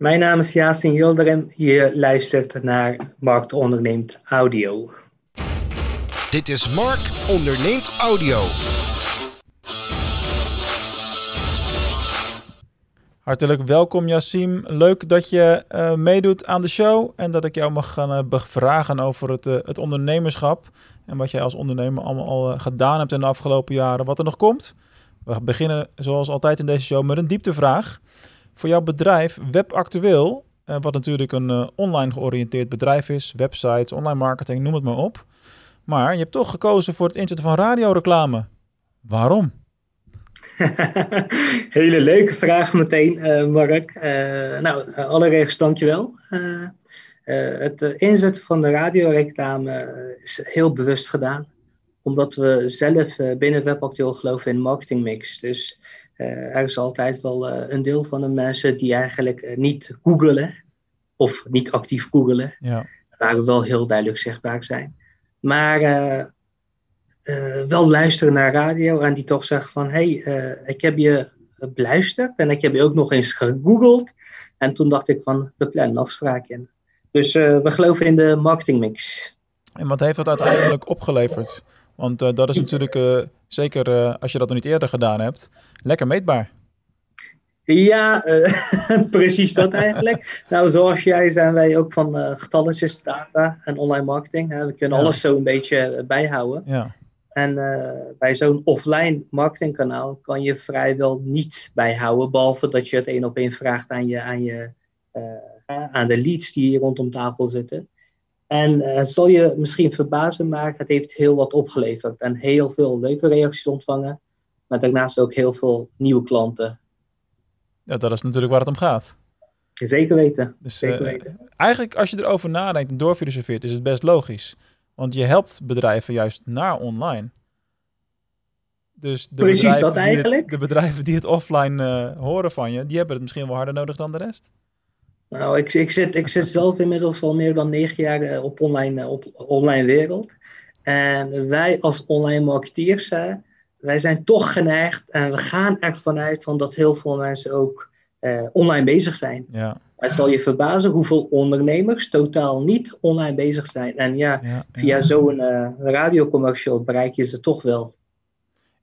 Mijn naam is Yasin Yildirim. Je luistert naar Markt Onderneemt Audio. Dit is Mark Onderneemt Audio. Hartelijk welkom Yassim. Leuk dat je uh, meedoet aan de show en dat ik jou mag gaan uh, bevragen over het, uh, het, ondernemerschap en wat jij als ondernemer allemaal al gedaan hebt in de afgelopen jaren, wat er nog komt. We beginnen zoals altijd in deze show met een dieptevraag. Voor jouw bedrijf WebActueel, wat natuurlijk een online georiënteerd bedrijf is, websites, online marketing, noem het maar op. Maar je hebt toch gekozen voor het inzetten van radioreclame. Waarom? Hele leuke vraag meteen, uh, Mark. Uh, nou, allereerst dankjewel. Uh, het inzetten van de radioreclame is heel bewust gedaan. Omdat we zelf binnen WebActueel geloven in marketingmix. Dus er is altijd wel een deel van de mensen die eigenlijk niet googelen. Of niet actief googelen. Ja. Waar we wel heel duidelijk zichtbaar zijn. Maar uh, wel luisteren naar radio en die toch zeggen van hé, hey, uh, ik heb je beluisterd en ik heb je ook nog eens gegoogeld. En toen dacht ik van we plannen een afspraak in. Dus uh, we geloven in de marketingmix. En wat heeft dat uiteindelijk opgeleverd? Want dat is natuurlijk, zeker als je dat nog niet eerder gedaan hebt, lekker meetbaar. Ja, precies dat eigenlijk. nou, zoals jij zijn wij ook van getalletjes, data en online marketing. Hè. We kunnen ja. alles zo een beetje bijhouden. Ja. En bij zo'n offline marketingkanaal kan je vrijwel niets bijhouden, behalve dat je het één op één vraagt aan, je, aan, je, aan de leads die hier rondom tafel zitten. En uh, zal je misschien verbazen, maar het heeft heel wat opgeleverd. En heel veel leuke reacties ontvangen, maar daarnaast ook heel veel nieuwe klanten. Ja, dat is natuurlijk waar het om gaat. Zeker weten. Dus, Zeker weten. Eigenlijk, als je erover nadenkt en doorfilosofeert, is het best logisch. Want je helpt bedrijven juist naar online. Dus de Precies bedrijven dat eigenlijk. Het, de bedrijven die het offline uh, horen van je, die hebben het misschien wel harder nodig dan de rest. Nou, ik, ik, zit, ik zit zelf inmiddels al meer dan negen jaar uh, op online, uh, op online wereld. En wij als online marketeers, wij zijn toch geneigd en we gaan er vanuit van dat heel veel mensen ook online bezig zijn. Ja. Het zal je verbazen hoeveel ondernemers totaal niet online bezig zijn. En ja, ja via ja. zo'n uh, radiocommercial bereik je ze toch wel.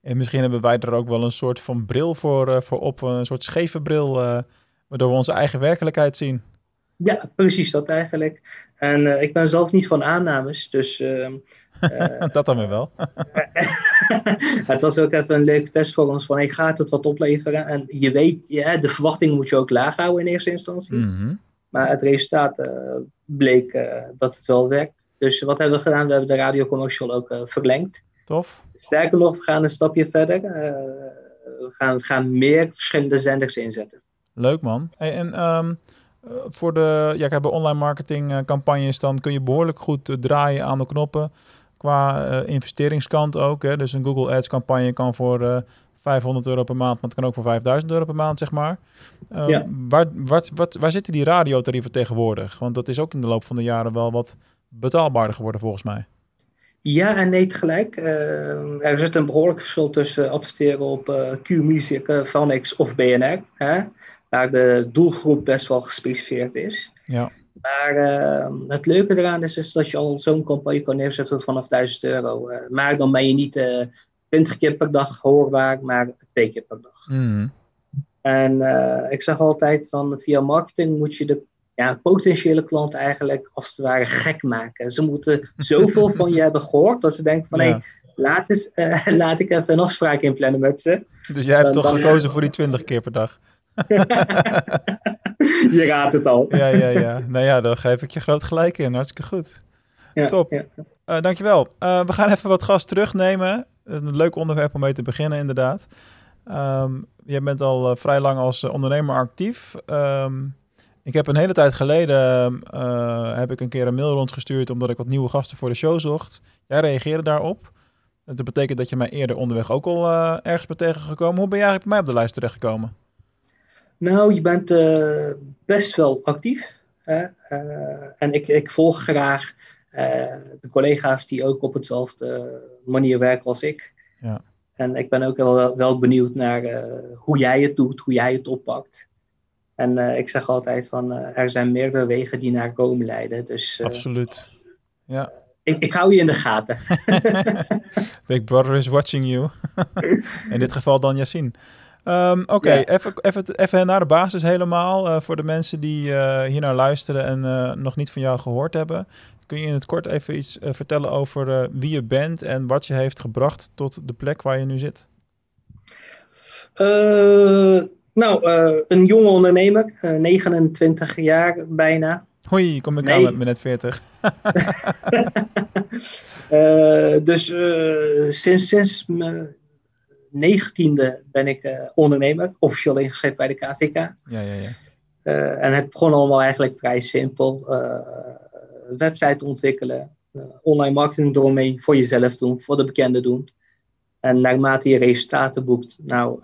En misschien hebben wij er ook wel een soort van bril voor, uh, voor op, een soort scheve bril, waardoor we onze eigen werkelijkheid zien. Ja, precies dat eigenlijk. En ik ben zelf niet van aannames, dus... Uh, dat dan weer wel. het was ook even een leuke test voor ons van, ik ga het wat opleveren. En je weet, ja, de verwachtingen moet je ook laag houden in eerste instantie. Mm -hmm. Maar het resultaat uh, bleek dat het wel werkt. Dus wat hebben we gedaan? We hebben de radiocommercial ook verlengd. Tof. Sterker nog, we gaan een stapje verder. we, gaan, we gaan meer verschillende zenders inzetten. Leuk man. Hey, en um, voor de ja, bij online marketing campagnes, dan kun je behoorlijk goed draaien aan de knoppen. Qua uh, investeringskant ook. Hè? Dus een Google Ads campagne kan voor uh, 500 euro per maand, maar het kan ook voor 5000 euro per maand, zeg maar. Uh, ja. waar, wat, wat, waar zitten die radiotarieven tegenwoordig? Want dat is ook in de loop van de jaren wel wat betaalbaarder geworden volgens mij. Ja en nee tegelijk. Uh, er zit een behoorlijk verschil tussen adverteren op uh, Q-Music, uh, Vanix of BNR. Hè? Waar de doelgroep best wel gespecificeerd is. Ja. Maar uh, het leuke eraan is, is dat je al zo'n campagne kan neerzetten vanaf 1000 euro. Uh, maar dan ben je niet uh, 20 keer per dag hoorbaar, maar twee keer per dag. Mm. En ik zeg altijd van via marketing moet je de ja, potentiële klant eigenlijk als het ware gek maken. Ze moeten zoveel van je hebben gehoord dat ze denken van ja. hey, laat, eens, laat ik even een afspraak inplannen met ze. Dus jij hebt dan, toch dan, gekozen voor die 20 keer per dag? je raadt het al. ja, ja, ja. Nou ja, dan geef ik je groot gelijk in. Hartstikke goed. Ja, Top. Ja. Uh, dankjewel. Uh, we gaan even wat gas terugnemen. Een leuk onderwerp om mee te beginnen, inderdaad. Um, je bent al uh, vrij lang als ondernemer actief. Um, ik heb een hele tijd geleden heb ik een keer een mail rondgestuurd omdat ik wat nieuwe gasten voor de show zocht. Jij reageerde daarop. Dat betekent dat je mij eerder onderweg ook al ergens bent tegengekomen. Hoe ben jij eigenlijk bij mij op de lijst terechtgekomen? Nou, je bent uh, best wel actief. Hè? Uh, en ik, ik volg graag uh, de collega's die ook op hetzelfde manier werken als ik. Ja. En ik ben ook wel, wel benieuwd naar hoe jij het doet, hoe jij het oppakt. En ik zeg altijd van, er zijn meerdere wegen die naar Rome leiden. Dus, Absoluut. Ja. Ik, ik hou je in de gaten. Big Brother is watching you. in dit geval dan Yassine. Um, Oké, even, even, even naar de basis helemaal. Uh, voor de mensen die uh, hier naar luisteren en uh, nog niet van jou gehoord hebben. Kun je in het kort even iets vertellen over wie je bent en wat je heeft gebracht tot de plek waar je nu zit? nou, een jonge ondernemer, 29 jaar bijna. Hoi, kom ik nee. aan met me net 40. dus sinds, sinds negentiende ben ik uh, ondernemer, officieel ingeschreven bij de KVK. Ja, ja, ja. Uh, en het begon allemaal eigenlijk vrij simpel. Uh, website ontwikkelen, online marketing eromheen voor jezelf doen, voor de bekenden doen. En naarmate je resultaten boekt, nou,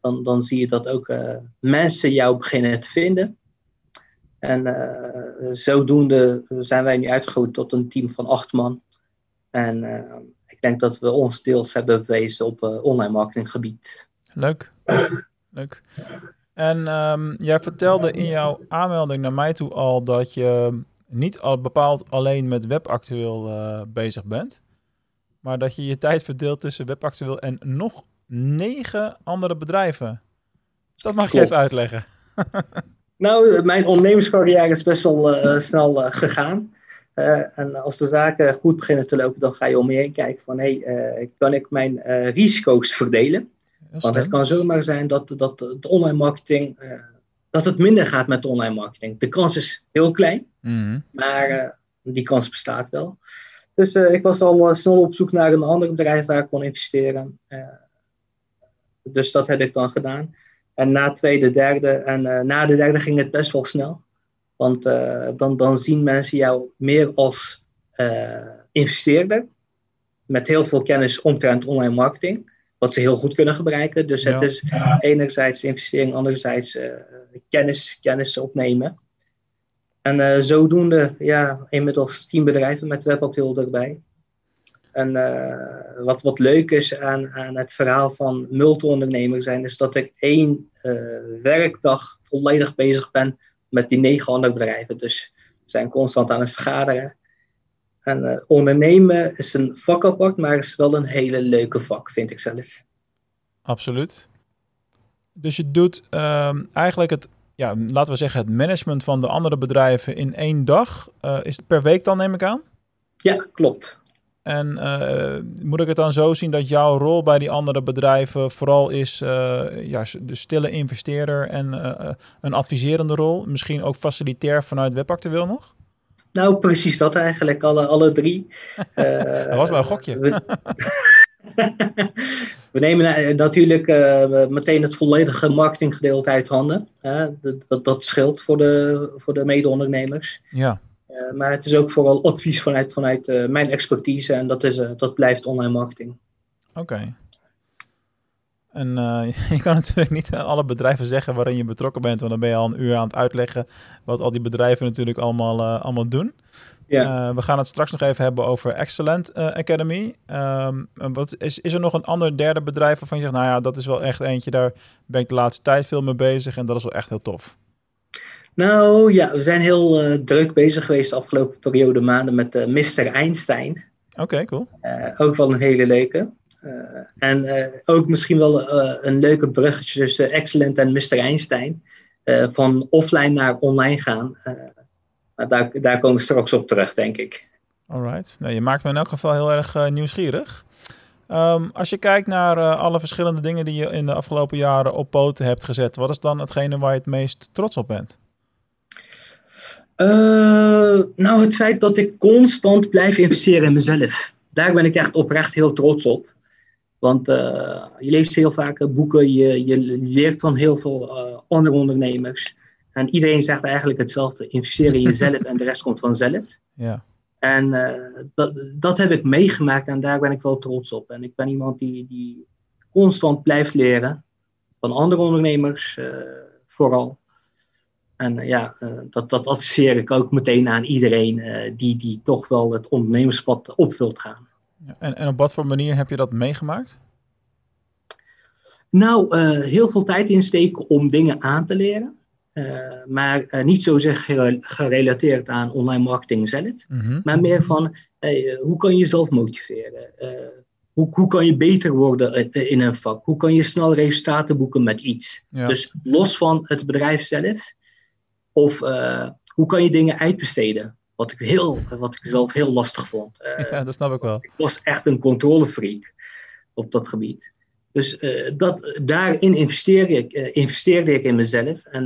dan, dan zie je dat ook mensen jou beginnen te vinden. En zodoende zijn wij nu uitgegroeid tot een team van acht man. En ik denk dat we ons deels hebben bewezen op uh, online marketinggebied. Leuk. Leuk. En um, jij vertelde in jouw aanmelding naar mij toe al dat je niet al bepaald alleen met webactueel uh, bezig bent, maar dat je je tijd verdeelt tussen webactueel en nog negen andere bedrijven. Dat mag je even uitleggen. nou, mijn ondernemerscarrière is best wel uh, snel uh, gegaan. Uh, en als de zaken goed beginnen te lopen, dan ga je om je heen kijken van hé, hey, uh, kan ik mijn uh, risico's verdelen? Want het kan zomaar zijn dat, dat de online marketing, dat het minder gaat met de online marketing. De kans is heel klein, mm-hmm. maar die kans bestaat wel. Dus ik was al snel op zoek naar een ander bedrijf waar ik kon investeren. dus dat heb ik dan gedaan. En na tweede, derde en na de derde ging het best wel snel. Want uh, dan, dan zien mensen jou meer als uh, investeerder. Met heel veel kennis omtrent online marketing. Wat ze heel goed kunnen gebruiken. Dus het is enerzijds investering, anderzijds uh, kennis, kennis opnemen. En zodoende, ja, inmiddels tien bedrijven met webactueel erbij. En wat, wat leuk is aan, aan het verhaal van multi-ondernemer zijn, is dat ik één werkdag volledig bezig ben met die negen andere bedrijven. Dus we zijn constant aan het vergaderen. En uh, ondernemen is een vak apart, maar is wel een hele leuke vak, vind ik zelf. Absoluut. Dus je doet um, eigenlijk het, ja, laten we zeggen, het management van de andere bedrijven in één dag. Uh, is het per week dan, neem ik aan? Ja, klopt. En uh, moet ik het dan zo zien dat jouw rol bij die andere bedrijven vooral is uh, ja, de stille investeerder en uh, een adviserende rol? Misschien ook facilitair vanuit Webactueel nog? Nou, precies dat eigenlijk, alle, alle drie. dat was wel een gokje. We, we nemen natuurlijk meteen het volledige marketinggedeelte uit handen. dat, dat, dat scheelt voor de, voor de mede-ondernemers. Ja. Uh, maar het is ook vooral advies vanuit, vanuit uh, mijn expertise en dat, is, uh, dat blijft online marketing. Oké. Okay. En je kan natuurlijk niet alle bedrijven zeggen waarin je betrokken bent, want dan ben je al een uur aan het uitleggen wat al die bedrijven natuurlijk allemaal, allemaal doen. Ja. we gaan het straks nog even hebben over Excellent Academy. Um, wat, is, is er nog een ander derde bedrijf waarvan je zegt, nou ja, dat is wel echt eentje, daar ben ik de laatste tijd veel mee bezig en dat is wel echt heel tof? Nou ja, we zijn heel uh, druk bezig geweest de afgelopen periode maanden met uh, Mr. Einstein. Oké, okay, cool. Uh, ook wel een hele leuke. en ook misschien wel een leuke bruggetje tussen Excellent en Mr. Einstein. van offline naar online gaan. daar, daar komen we straks op terug, denk ik. Alright. Nou, je maakt me in elk geval heel erg nieuwsgierig. Um, als je kijkt naar alle verschillende dingen die je in de afgelopen jaren op poten hebt gezet, wat is dan hetgene waar je het meest trots op bent? Uh, nou, het feit dat ik constant blijf investeren in mezelf. Daar ben ik echt oprecht heel trots op. Want uh, je leest heel vaak boeken, je, je leert van heel veel uh, andere ondernemers. En iedereen zegt eigenlijk hetzelfde: investeer in jezelf en de rest komt vanzelf. Ja. En dat, dat heb ik meegemaakt en daar ben ik wel trots op. En ik ben iemand die, die constant blijft leren van andere ondernemers, vooral. En eh, ja, uh, dat, dat adviseer ik ook meteen aan iedereen uh, die, die toch wel het ondernemerspad op wilt gaan. En, en op wat voor manier heb je dat meegemaakt? Nou, uh, heel veel tijd insteken om dingen aan te leren. maar niet zozeer gerelateerd aan online marketing zelf, Mhm. maar meer van hey, hoe kan je jezelf motiveren? hoe, hoe kan je beter worden in een vak? Hoe kan je snel resultaten boeken met iets? Ja. Dus los van het bedrijf zelf, of eh, hoe kan je dingen uitbesteden? Wat ik, heel, wat ik zelf heel lastig vond. Eh, ja, dat snap ik wel. ik was echt een controlefreak op dat gebied. Dus eh, dat, daarin investeerde ik, investeerde ik in mezelf. En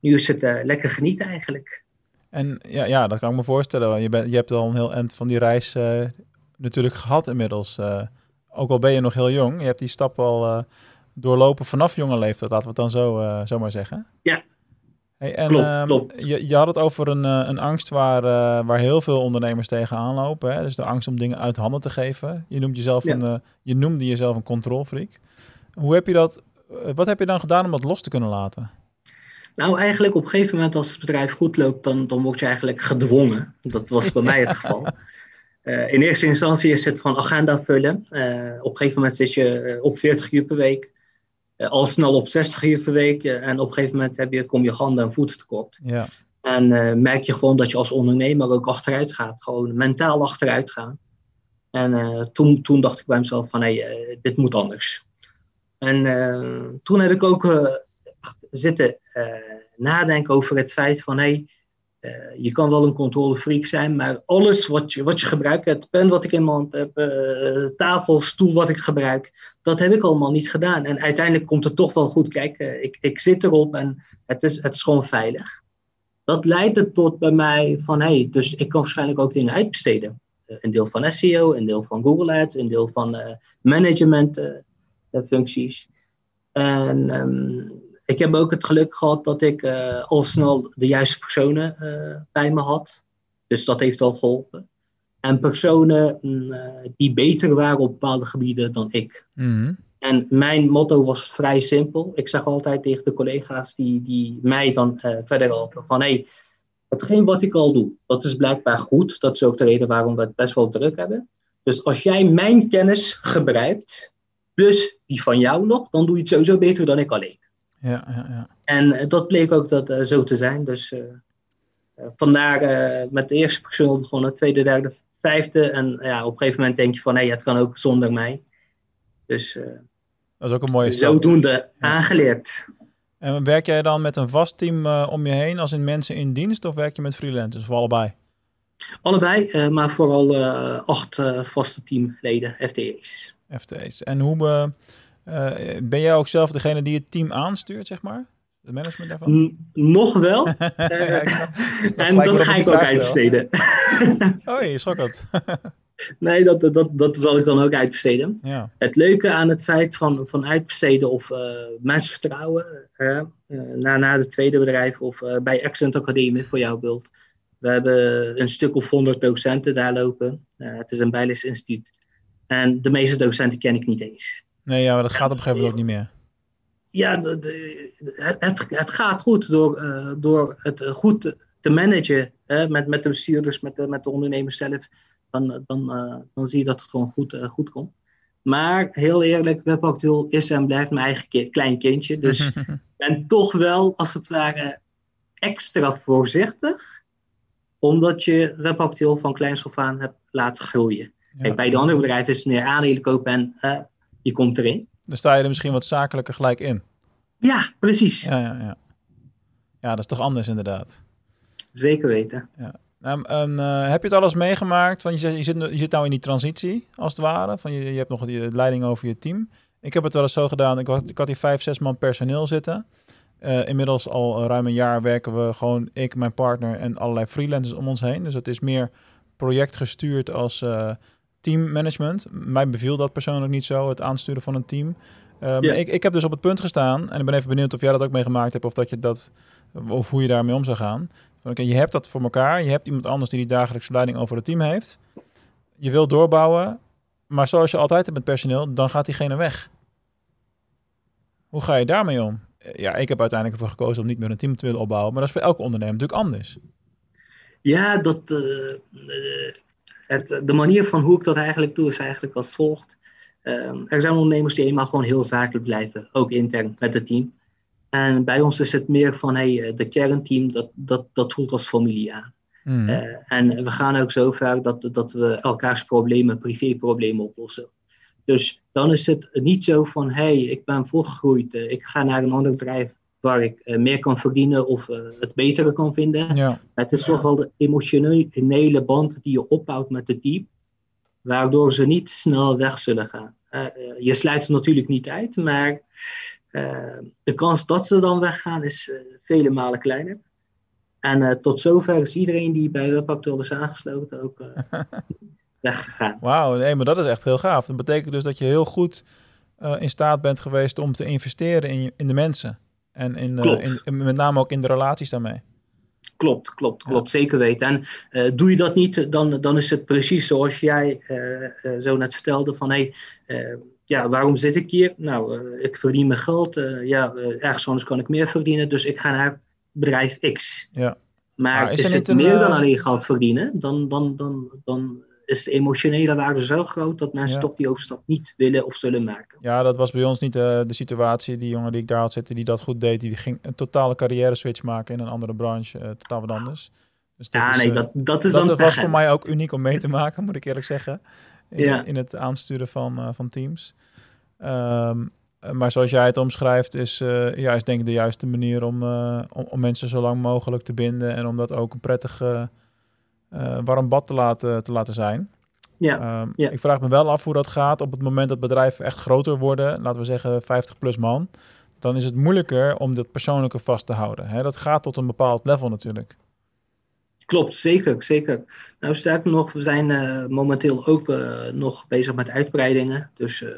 nu is het lekker genieten eigenlijk. En ja, ja, dat kan ik me voorstellen. want Je, bent, je hebt al een heel eind van die reis natuurlijk gehad inmiddels. ook al ben je nog heel jong, je hebt die stap al doorlopen vanaf jonge leeftijd, laten we het dan zo, zo maar zeggen. Ja. Hey, en, Klopt, ehm, klopt. Je, je had het over een, eh, een angst waar, eh, waar heel veel ondernemers tegenaan lopen. Hè? Dus de angst om dingen uit handen te geven. Je, noemt jezelf Ja. een, eh, je noemde jezelf een controlfreak. Hoe heb je dat, wat heb je dan gedaan om dat los te kunnen laten? Nou, eigenlijk op een gegeven moment als het bedrijf goed loopt, dan, dan word je eigenlijk gedwongen. Dat was bij mij het geval. In eerste instantie is het van agenda vullen. Op een gegeven moment zit je op 40 uur per week. Eh, al snel op 60 uur per week. eh, en op een gegeven moment heb je, kom je handen en voeten tekort. Ja, En eh, merk je gewoon dat je als ondernemer ook achteruit gaat. Gewoon mentaal achteruit gaan. En toen, toen dacht ik bij mezelf van, hé, dit moet anders. En toen heb ik ook zitten nadenken over het feit van, hé, eh, je kan wel een controlefreak zijn, maar alles wat je, wat je gebruikt, het pen wat ik in mijn hand heb, eh, tafel, stoel wat ik gebruik, dat heb ik allemaal niet gedaan. En uiteindelijk komt het toch wel goed. Kijk, eh, ik, ik zit erop en het is, het is gewoon veilig dat leidde tot bij mij van, hé, hey, dus ik kan waarschijnlijk ook dingen uitbesteden. Een deel van SEO, een deel van Google Ads, een deel van eh, management eh, eh, functies. En ehm, ik heb ook het geluk gehad dat ik eh, al snel de juiste personen eh, bij me had. Dus dat heeft al geholpen. En personen mm, eh, die beter waren op bepaalde gebieden dan ik. Mhm. En mijn motto was vrij simpel. Ik zeg altijd tegen de collega's die, die mij dan verder helpen: van hé, hey, hetgeen wat ik al doe, dat is blijkbaar goed. Dat is ook de reden waarom we het best wel druk hebben. Dus als jij mijn kennis gebruikt, plus die van jou nog, dan doe je het sowieso beter dan ik alleen. Ja, ja, ja. En eh, dat bleek ook dat, eh, zo te zijn. Dus eh, eh, vandaar eh, met de eerste persoon begonnen, tweede, derde, vijfde. En ja, op een gegeven moment denk je van hé, het kan ook zonder mij. Dus eh, Dat is ook een mooie stap. zodoende aangeleerd. En werk jij dan met een vast team eh, om je heen, als in mensen in dienst, of werk je met freelancers, of allebei? Allebei, eh, maar vooral eh, acht vaste teamleden, FTE's. FT's. En hoe eh, ben jij ook zelf degene die het team aanstuurt, zeg maar? Het management daarvan? N- nog wel. Ja, eh, en waarom ga ik ook uitbesteden. Oh, je schrok het. nee, dat, dat, dat zal ik dan ook uitbesteden. ja. Het leuke aan het feit van, van uitbesteden of eh, mensen vertrouwen, na, na het tweede bedrijf of bij Accent Academie voor jouw beeld. We hebben een stuk of honderd docenten daar lopen. Het is een bijlesinstituut. En de meeste docenten ken ik niet eens. Nee, ja, maar dat gaat op een gegeven moment ook niet meer. Ja, de, de- het, gaat goed door, eh, door het eh, goed te, te managen hè, met, met de bestuurders, met de, met de ondernemers zelf. Dan, dan, eh, dan zie je dat het gewoon goed, goed komt. Maar heel eerlijk, WebActueel is en blijft mijn eigen ki- klein kindje. Dus ik ben toch wel, als het ware, extra voorzichtig. Omdat je WebActueel van kleins af aan hebt laten groeien. Kijk, bij de andere bedrijven is het meer aandelen kopen en je komt erin. Dan sta je er misschien wat zakelijker gelijk in. Ja, precies. Ja, ja, ja. Ja, dat is toch anders inderdaad. Zeker weten. Nou, en, eh, heb je het alles meegemaakt? Want je, zegt, je, zit, nu- je zit nou in die transitie, als het ware. Van je, je hebt nog die leiding over je team. Ik heb het wel eens zo gedaan. Ik had, ik had hier vijf, zes man personeel zitten. Eh, inmiddels al ruim een jaar werken we gewoon, ik, mijn partner en allerlei freelancers om ons heen. Dus het is meer projectgestuurd als eh, teammanagement. Mij beviel dat persoonlijk niet zo, het aansturen van een team. Eh, Ja. ik, ik heb dus op het punt gestaan, en ik ben even benieuwd of jij dat ook meegemaakt hebt, of, dat je dat, of hoe je daarmee om zou gaan. Van, oké, je hebt dat voor elkaar, je hebt iemand anders die die dagelijkse leiding over het team heeft. Je wil doorbouwen, maar zoals je altijd hebt met personeel, dan gaat diegene weg. Hoe ga je daarmee om? Ja, ik heb uiteindelijk ervoor gekozen om niet meer een team te willen opbouwen, maar dat is voor elke ondernemer natuurlijk anders. Ja, dat, eh, eh, het, de manier van hoe ik dat eigenlijk doe is eigenlijk als volgt. Ehm, er zijn ondernemers die eenmaal gewoon heel zakelijk blijven, ook intern met het team. En bij ons is het meer van, hey, de kernteam, dat, dat, dat voelt als familie aan. Mhm. Eh, en we gaan ook zo ver dat, dat we elkaars problemen, privéproblemen oplossen. Dus dan is het niet zo van, hey, ik ben volgegroeid, eh, ik ga naar een ander bedrijf waar ik eh, meer kan verdienen of eh, het betere kan vinden. ja. Het is toch wel de emotionele band die je opbouwt met het team, waardoor ze niet snel weg zullen gaan. Eh, je sluit het natuurlijk niet uit, maar de kans dat ze dan weggaan is vele malen kleiner. En tot zover is iedereen die bij WebActual is aangesloten ook weggegaan. Wauw, nee, maar dat is echt heel gaaf. Dat betekent dus dat je heel goed in staat bent geweest om te investeren in, in de mensen. En in, eh, in, in- met name ook in de relaties daarmee. Klopt, klopt, klopt. Zeker weten. En eh, doe je dat niet, dan, dan is het precies zoals jij eh, eh, zo net vertelde: van hé, hey, eh, ja, waarom zit ik hier? Nou, eh, ik verdien mijn geld. eh, ja, eh, ergens anders kan ik meer verdienen, dus ik ga naar bedrijf X. Ja. Maar Maar is is, het meer eh, dan alleen geld verdienen, dan, dan, dan, dan is de emotionele waarde zo groot dat mensen Ja. toch die overstap niet willen of zullen maken. Ja, dat was bij ons niet eh, de situatie. Die jongen die ik daar had zitten, die dat goed deed, die ging een totale carrière switch maken in een andere branche. eh, totaal wat anders. Dus dit Ja, is, nee, eh, dat, dat is dat dan was voor mij ook uniek om mee te maken, moet ik eerlijk zeggen. In, Ja. in het aansturen van, van teams. Ehm, eh, maar zoals jij het omschrijft, is, ja, is denk ik de juiste manier om, om, om mensen zo lang mogelijk te binden. En om dat ook een prettig eh, warm bad te laten, te laten zijn. Ja, Ehm, ja. Ik vraag me wel af hoe dat gaat op het moment dat bedrijven echt groter worden. Laten we zeggen 50 plus man. Dan is het moeilijker om dat persoonlijke vast te houden. Hè? Dat gaat tot een bepaald level natuurlijk. Klopt, zeker, zeker. Nou, sterker nog, we zijn eh, momenteel ook eh, nog bezig met uitbreidingen. Dus eh,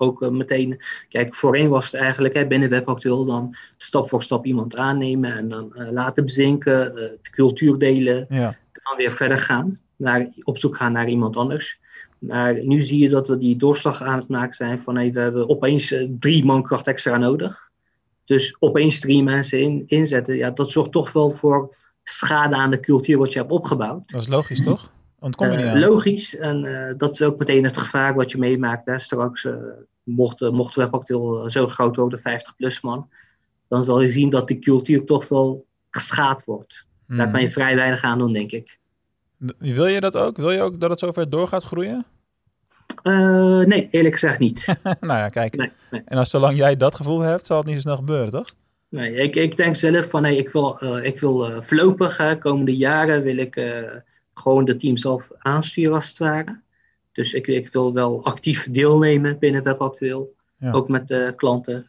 ook eh, meteen, kijk, voorheen was het eigenlijk hè, binnen WebActueel dan stap voor stap iemand aannemen en dan eh, laten bezinken, eh, de cultuur delen, Ja, dan weer verder gaan, naar, op zoek gaan naar iemand anders. Maar nu zie je dat we die doorslag aan het maken zijn van hey, we hebben opeens eh, drie mankracht extra nodig. Dus opeens drie mensen in, inzetten, ja, dat zorgt toch wel voor schade aan de cultuur wat je hebt opgebouwd. dat is logisch toch? Je niet Eh, logisch, en eh, dat is ook meteen het gevaar wat je meemaakt. Hè. Straks, eh mocht, mocht zo groot worden, 50 plus man, dan zal je zien dat die cultuur toch wel geschaad wordt. Daar Hmm. kan je vrij weinig aan doen, denk ik. Wil je dat ook? Wil je ook dat het zover door gaat groeien? Eh, nee, eerlijk gezegd niet. nou ja, kijk. Nee, nee. En als zolang jij dat gevoel hebt, zal het niet zo snel gebeuren, toch? Nee, ik, ik denk zelf van hey, ik wil, eh, ik wil eh, voorlopig, hè, komende jaren, wil ik gewoon de team zelf aansturen als het ware. Dus ik, ik wil wel actief deelnemen binnen WebActueel. Ja. Ook met de klanten,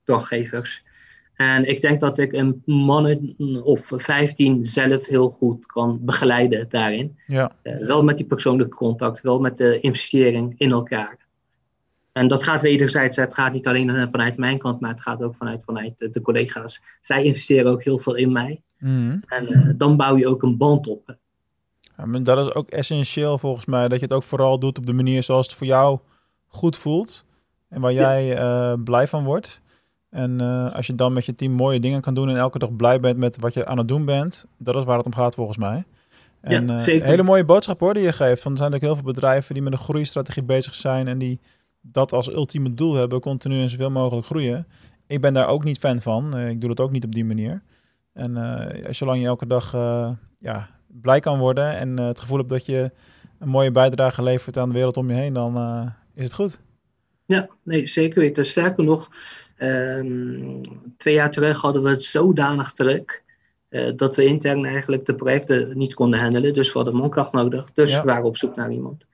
opdrachtgevers. En ik denk dat ik een mannen of 15 zelf heel goed kan begeleiden daarin. Ja, Eh, wel met die persoonlijke contact, wel met de investering in elkaar. En dat gaat wederzijds. Het gaat niet alleen eh, vanuit mijn kant, maar het gaat ook vanuit, vanuit de, collega's. Zij investeren ook heel veel in mij. Mhm. En eh, dan bouw je ook een band op. Ja, maar dat is ook essentieel volgens mij. Dat je het ook vooral doet op de manier zoals het voor jou goed voelt. En waar jij blij van wordt. En eh, als je dan met je team mooie dingen kan doen en elke dag blij bent met wat je aan het doen bent, dat is waar het om gaat volgens mij. En Ja, eh, zeker. een hele mooie boodschap hoor die je geeft. Want er zijn ook heel veel bedrijven die met een groeistrategie bezig zijn en die dat als ultieme doel hebben, continu en zoveel mogelijk groeien. Ik ben daar ook niet fan van. Eh, ik doe dat ook niet op die manier. En zolang je elke dag ja, blij kan worden en het gevoel hebt dat je een mooie bijdrage levert aan de wereld om je heen, dan is het goed. Ja, nee, zeker weten. Sterker nog, ehm, twee jaar terug hadden we het zodanig druk. eh, dat we intern eigenlijk de projecten niet konden handelen. Dus we hadden mankracht nodig. Dus Ja. we waren op zoek naar iemand.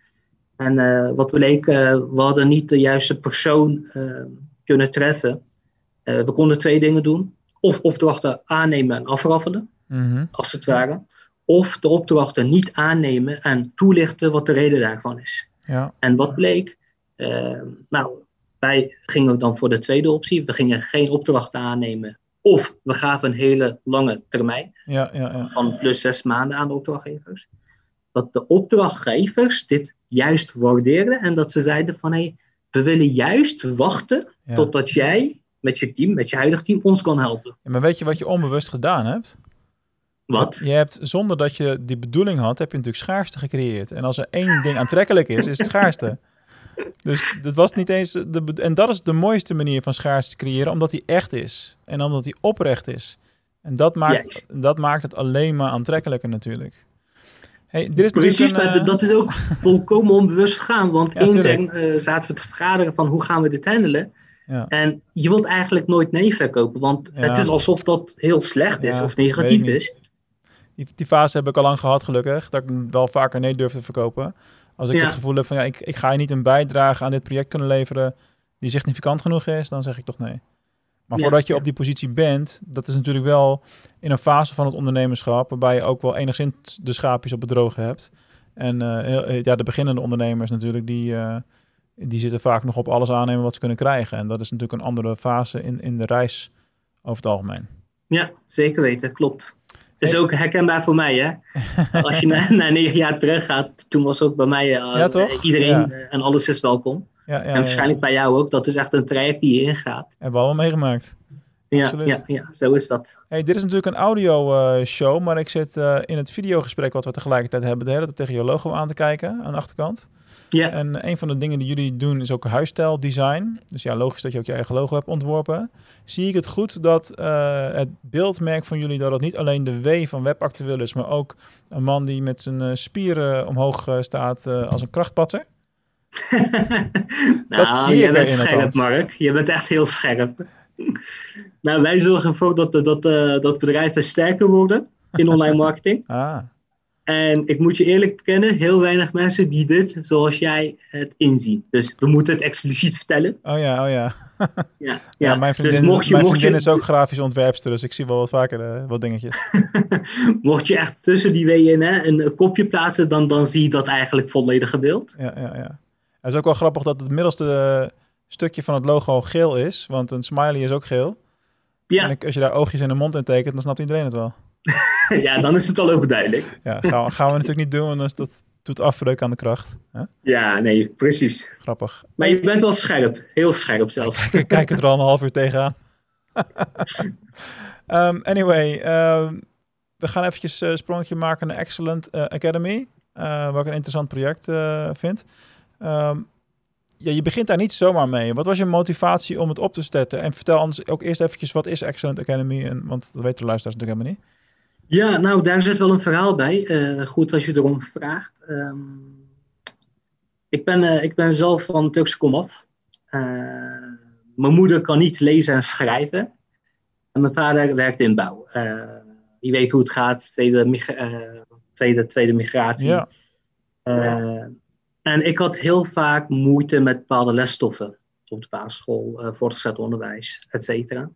En eh, wat bleek, eh, we hadden niet de juiste persoon eh, kunnen treffen. We konden twee dingen doen. Of opdrachten aannemen en afraffelen, Mhm. als het ware. Of de opdrachten niet aannemen en toelichten wat de reden daarvan is. Ja, En wat bleek? Eh, nou, wij gingen dan voor de tweede optie. We gingen geen opdrachten aannemen. Of we gaven een hele lange termijn ja, ja, ja. van plus zes maanden aan de opdrachtgevers. Dat de opdrachtgevers dit juist waardeerden en dat ze zeiden van hé, we willen juist wachten totdat jij met je team, met je huidige team, ons kan helpen. Ja, maar weet je wat je onbewust gedaan hebt? Wat? Je hebt, zonder dat je die bedoeling had, heb je natuurlijk schaarste gecreëerd. En als er één ding aantrekkelijk is, is het schaarste. Dus dat was niet eens. De, en dat is de mooiste manier van schaarste creëren, omdat die echt is. En omdat die oprecht is. En dat maakt, dat maakt het alleen maar aantrekkelijker natuurlijk. Hey, dit is Precies, maar uh... dat is ook volkomen onbewust gegaan. Want ja, intern uh, zaten we te vergaderen van hoe gaan we dit handelen. Ja. En je wilt eigenlijk nooit nee verkopen, want het is alsof dat heel slecht is of negatief is. Die, die, fase heb ik al lang gehad, gelukkig, dat ik wel vaker nee durf te verkopen. Als ik het gevoel heb van ja, ik, ik ga je niet een bijdrage aan dit project kunnen leveren die significant genoeg is, dan zeg ik toch nee. Maar voordat je op die positie bent, dat is natuurlijk wel in een fase van het ondernemerschap, waarbij je ook wel enigszins de schaapjes op het droge hebt. En uh, ja, de beginnende ondernemers natuurlijk, die, uh, die zitten vaak nog op alles aannemen wat ze kunnen krijgen. En dat is natuurlijk een andere fase in, in de reis over het algemeen. Ja, zeker weten, klopt. Is ook herkenbaar voor mij, hè? Als je naar, naar negen jaar terug gaat, toen was ook bij mij uh, iedereen en alles is welkom. Ja, en waarschijnlijk bij jou ook. Dat is echt een traject die je ingaat. Hebben we allemaal meegemaakt. Ja, ja, ja, zo is dat. Hey, dit is natuurlijk een audio uh, show, maar ik zit uh, in het videogesprek wat we tegelijkertijd hebben, de hele tijd tegen je logo aan te kijken aan de achterkant. Ja. En een van de dingen die jullie doen is ook huisstijldesign. Dus ja, logisch dat je ook je eigen logo hebt ontworpen. Zie ik het goed dat uh, het beeldmerk van jullie, dat het niet alleen de W van webactueel is, maar ook een man die met zijn spieren omhoog staat als een krachtpatser? nou, je bent scherp, Mark. Je bent echt heel scherp. nou, wij zorgen ervoor dat, dat, uh, dat bedrijven sterker worden in online marketing. ah. En ik moet je eerlijk bekennen, heel weinig mensen die dit zoals jij het inzien. Dus we moeten het expliciet vertellen. Oh ja, oh ja. ja, ja. mijn vriendin, dus mocht je, mijn mocht je... is ook grafisch ontwerpster, dus ik zie wel wat vaker uh, wat dingetjes. mocht je echt tussen die WN een, een kopje plaatsen, dan, dan zie je dat eigenlijk volledige beeld. Ja, ja, ja. Het is ook wel grappig dat het middelste stukje van het logo geel is, want een smiley is ook geel. Ja. En als je daar oogjes in de mond in tekent, dan snapt iedereen het wel. ja, dan is het al overduidelijk. ja, gaan we, gaan we natuurlijk niet doen, want dat doet afbreuk aan de kracht. Hè? Ja, nee, precies. Grappig. Maar je bent wel scherp, heel scherp zelfs. ik kijk het er al een half uur tegenaan. um, anyway, um, we gaan eventjes een uh, sprongetje maken naar Excellent uh, Academy. Uh, wat ik een interessant project uh, vind. Um, ja, je begint daar niet zomaar mee. Wat was je motivatie om het op te zetten? En vertel ons ook eerst eventjes, wat is Excellent Academy? En, want dat weten de luisteraars natuurlijk helemaal niet. Ja, nou, daar zit wel een verhaal bij. Uh, goed als je erom vraagt. Um, ik, ben, uh, ik ben zelf van Turkse komaf. Uh, mijn moeder kan niet lezen en schrijven. En mijn vader werkt in bouw. je weet hoe het gaat, tweede, tweede, tweede migratie. Ja. En ik had heel vaak moeite met bepaalde lesstoffen op de basisschool, uh, voortgezet onderwijs, et cetera.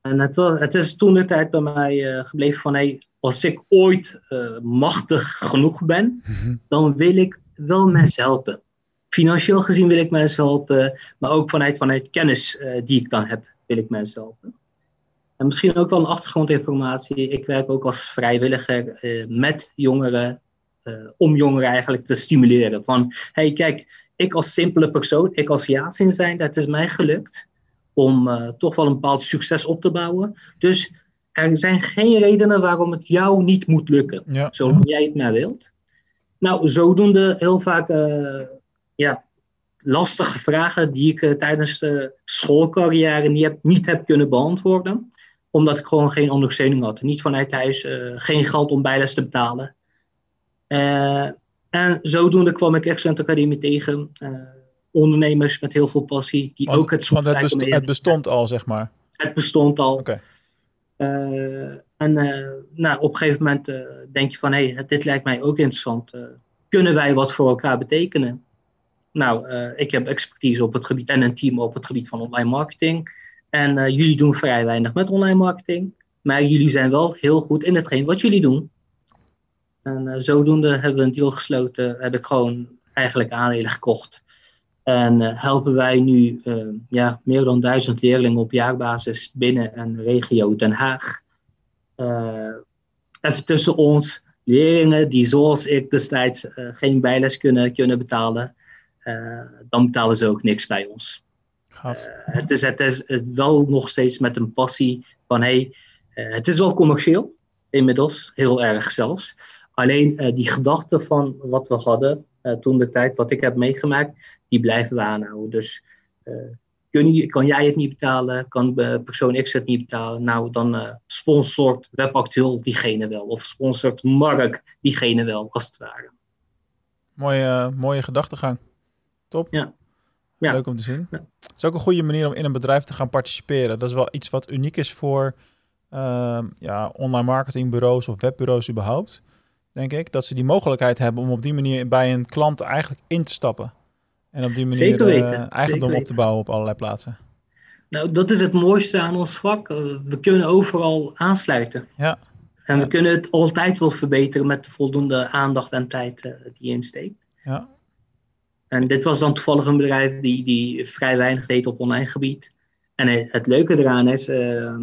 En het, het, is toen de tijd bij mij uh, gebleven van, hey, als ik ooit uh, machtig genoeg ben, mhm. dan wil ik wel mensen helpen. Financieel gezien wil ik mensen helpen, maar ook vanuit, vanuit kennis die ik dan heb, wil ik mensen helpen. En misschien ook wel een achtergrondinformatie. Ik werk ook als vrijwilliger met jongeren uh, om jongeren eigenlijk te stimuleren. Van, hey kijk, ik als simpele persoon, ik als Yasin zijn, dat is mij gelukt om uh, toch wel een bepaald succes op te bouwen. Dus er zijn geen redenen waarom het jou niet moet lukken, ja. zolang jij het maar wilt. Nou, zodoende heel vaak uh, ja, lastige vragen die ik tijdens de schoolcarrière niet heb, niet heb kunnen beantwoorden omdat ik gewoon geen ondersteuning had. Niet vanuit huis, geen geld om bijles te betalen. Uh, en zodoende kwam ik Excellent Academie tegen. Uh, ondernemers met heel veel passie. Die ook het Want het, het bestond al, zeg maar. Het bestond al. Uh, en nou, op een gegeven moment denk je van, hé, hey, dit lijkt mij ook interessant. kunnen wij wat voor elkaar betekenen? Nou, ik heb expertise op het gebied en een team op het gebied van online marketing. En jullie doen vrij weinig met online marketing. Maar jullie zijn wel heel goed in hetgeen wat jullie doen. En uh, zodoende hebben we een deal gesloten, heb ik gewoon eigenlijk aandelen gekocht. En uh, helpen wij nu uh, ja, meer dan duizend leerlingen op jaarbasis binnen een regio Den Haag. even tussen ons, leerlingen die zoals ik destijds geen bijles kunnen, kunnen betalen, dan betalen ze ook niks bij ons. het, is, het is wel nog steeds met een passie van hey, het is wel commercieel inmiddels, heel erg zelfs. Alleen uh, die gedachte van wat we hadden, toen de tijd, wat ik heb meegemaakt, die blijven we aanhouden. Dus kun je, kan jij het niet betalen, kan persoon X het niet betalen, nou dan sponsort WebActueel diegene wel. Of sponsort Mark diegene wel, als het ware. Mooie, mooie gedachtegang. Top. Ja. ja. Leuk om te zien. Ja. Het is ook een goede manier om in een bedrijf te gaan participeren. Dat is wel iets wat uniek is voor uh, ja, online marketingbureaus of webbureaus überhaupt. Denk ik. Dat ze die mogelijkheid hebben om op die manier bij een klant eigenlijk in te stappen. En op die manier uh, eigendom op te bouwen op allerlei plaatsen. Nou, dat is het mooiste aan ons vak. Eh, we kunnen overal aansluiten. Ja. En we kunnen het altijd wel verbeteren met de voldoende aandacht en tijd uh, die je insteekt. Ja. En dit was dan toevallig een bedrijf die, die vrij weinig deed op online gebied. En het, leuke eraan is, uh,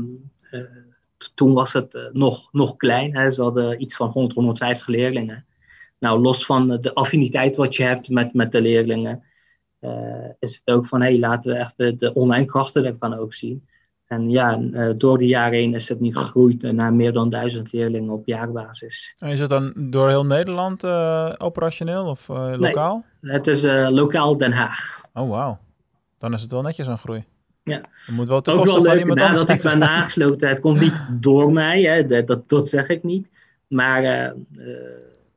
toen was het uh, nog, nog klein. Hè. Ze hadden iets van 100, 150 leerlingen. Nou, los van de affiniteit wat je hebt met, met de leerlingen, is het ook van, hé, hey, laten we echt de, online krachten ervan ook zien. En ja, door de jaren heen is het nu gegroeid naar meer dan duizend leerlingen op jaarbasis. En is het dan door heel Nederland uh, operationeel of uh, lokaal? Nee, het is lokaal Den Haag. Oh, wauw. Dan is het wel netjes aan groei. Ja. Dat moet wel te Ook wel leuk, nadat ik ben aangesloten. Het komt niet door mij, hè, dat, dat, zeg ik niet. Maar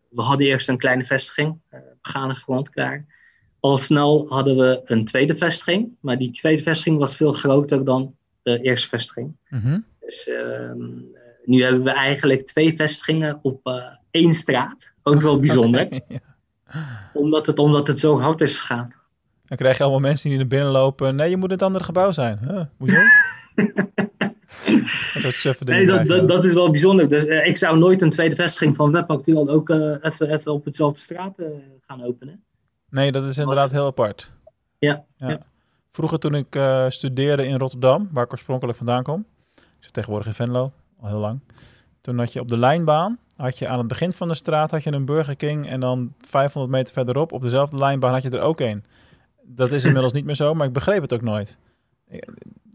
we hadden eerst een kleine vestiging, begane grond klaar. Al snel hadden we een tweede vestiging, maar die tweede vestiging was veel groter dan de eerste vestiging. Mhm. Dus ehm, nu hebben we eigenlijk twee vestigingen op uh, één straat. Ook wel bijzonder. omdat, het, omdat het zo hard is gegaan. Dan krijg je allemaal mensen die naar binnen lopen. Nee, je moet in het andere gebouw zijn. Huh, hoezo? dat, nee, dat, dat, dat, is wel bijzonder. Dus uh, ik zou nooit een tweede vestiging van WebActueel ook uh, even, even op hetzelfde straat uh, gaan openen. Nee, dat is inderdaad heel apart. Ja, ja. ja. Vroeger toen ik studeerde in Rotterdam, waar ik oorspronkelijk vandaan kom. Ik zit tegenwoordig in Venlo, al heel lang. Toen had je op de lijnbaan, had je aan het begin van de straat had je een Burger King. En dan 500 meter verderop, op dezelfde lijnbaan, had je er ook een. Dat is inmiddels niet meer zo, maar ik begreep het ook nooit.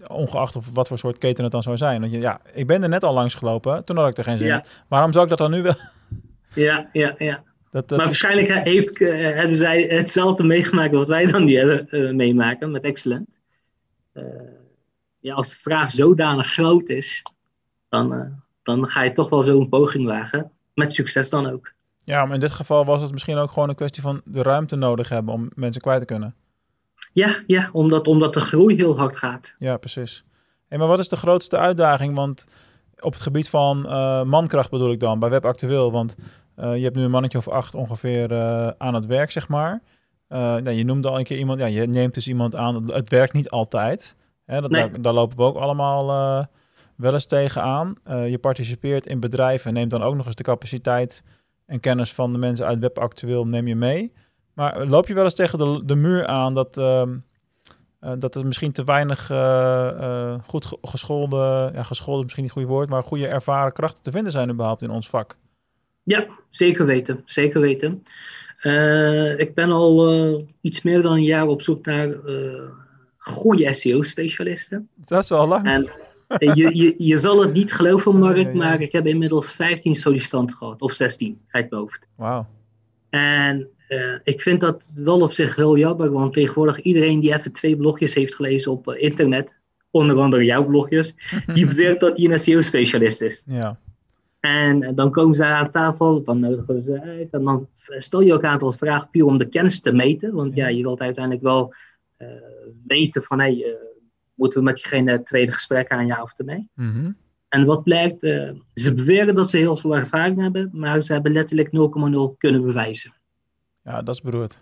Ongeacht of wat voor soort keten het dan zou zijn. Want je, ja, ik ben er net al langs gelopen, toen had ik er geen zin in. Waarom zou ik dat dan nu wel? Ja, ja, ja. Dat, dat maar waarschijnlijk heeft, uh, hebben zij hetzelfde meegemaakt wat wij dan die hebben uh, meemaken met Excellent. Uh, ja, als de vraag zodanig groot is, dan, dan ga je toch wel zo'n poging wagen. Met succes dan ook. Ja, maar in dit geval was het misschien ook gewoon een kwestie van de ruimte nodig hebben om mensen kwijt te kunnen. Ja, ja omdat, omdat de groei heel hard gaat. Ja, precies. Hey, maar wat is de grootste uitdaging? Want op het gebied van mankracht bedoel ik dan, bij WebActueel. Want uh, je hebt nu een mannetje of acht ongeveer uh, aan het werk, zeg maar. Nou, je noemde al een keer iemand, ja, je neemt dus iemand aan. Het werkt niet altijd. Hè, dat, nee. daar, daar, lopen we ook allemaal wel eens tegen aan. je participeert in bedrijven en neemt dan ook nog eens de capaciteit en kennis van de mensen uit WebActueel neem je mee. Maar loop je wel eens tegen de, de muur aan dat, ehm, dat er misschien te weinig goed geschoolde, ja, geschoolde misschien niet het goede woord, maar goede ervaren krachten te vinden zijn überhaupt in ons vak? Ja, zeker weten. Zeker weten. Ik ben al iets meer dan een jaar op zoek naar goede SEO-specialisten. Dat is wel lang. En je, je, je zal het niet geloven, Mark, maar ik heb inmiddels 15 sollicitanten gehad. Of 16, uit mijn hoofd. Wauw. En ik vind dat wel op zich heel jammer, want tegenwoordig iedereen die even twee blogjes heeft gelezen op internet, onder andere jouw blogjes, die beweert dat hij een SEO-specialist is. Ja. En dan komen ze aan tafel, dan nodigen we ze uit. En dan stel je ook een aantal vragen puur om de kennis te meten. Want ja, je wilt uiteindelijk wel uh, weten van, hey, uh, moeten we met diegene tweede gesprek aan, ja of nee? Mm En wat blijkt, uh, ze beweren dat ze heel veel ervaring hebben, maar ze hebben letterlijk 0,0 kunnen bewijzen. Ja, dat is beroerd.